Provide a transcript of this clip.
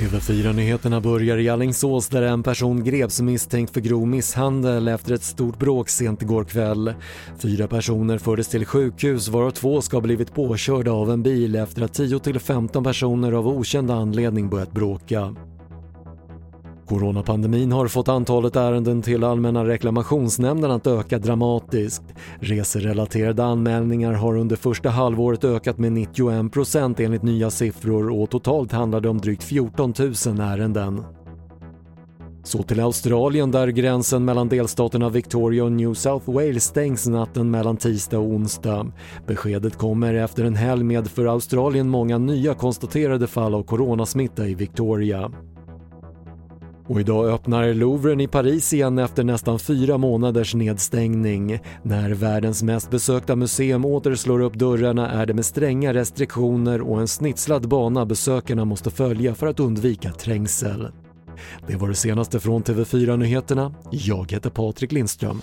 TV4-nyheterna börjar i Allingsås där en person greps misstänkt för grov misshandel efter ett stort bråk sent igår kväll. Fyra personer fördes till sjukhus varav två ska ha blivit påkörda av en bil efter att 10-15 personer av okänd anledning börjat bråka. Coronapandemin har fått antalet ärenden till Allmänna reklamationsnämnden att öka dramatiskt. Reserelaterade anmälningar har under första halvåret ökat med 91% enligt nya siffror och totalt handlar det om drygt 14 000 ärenden. Så till Australien där gränsen mellan delstaterna Victoria och New South Wales stängs natten mellan tisdag och onsdag. Beskedet kommer efter en helg med för Australien många nya konstaterade fall av coronasmitta i Victoria. Och idag öppnar Louvren i Paris igen efter nästan fyra månaders nedstängning. När världens mest besökta museum åter slår upp dörrarna är det med stränga restriktioner och en snitslad bana besökarna måste följa för att undvika trängsel. Det var det senaste från TV4 Nyheterna. Jag heter Patrik Lindström.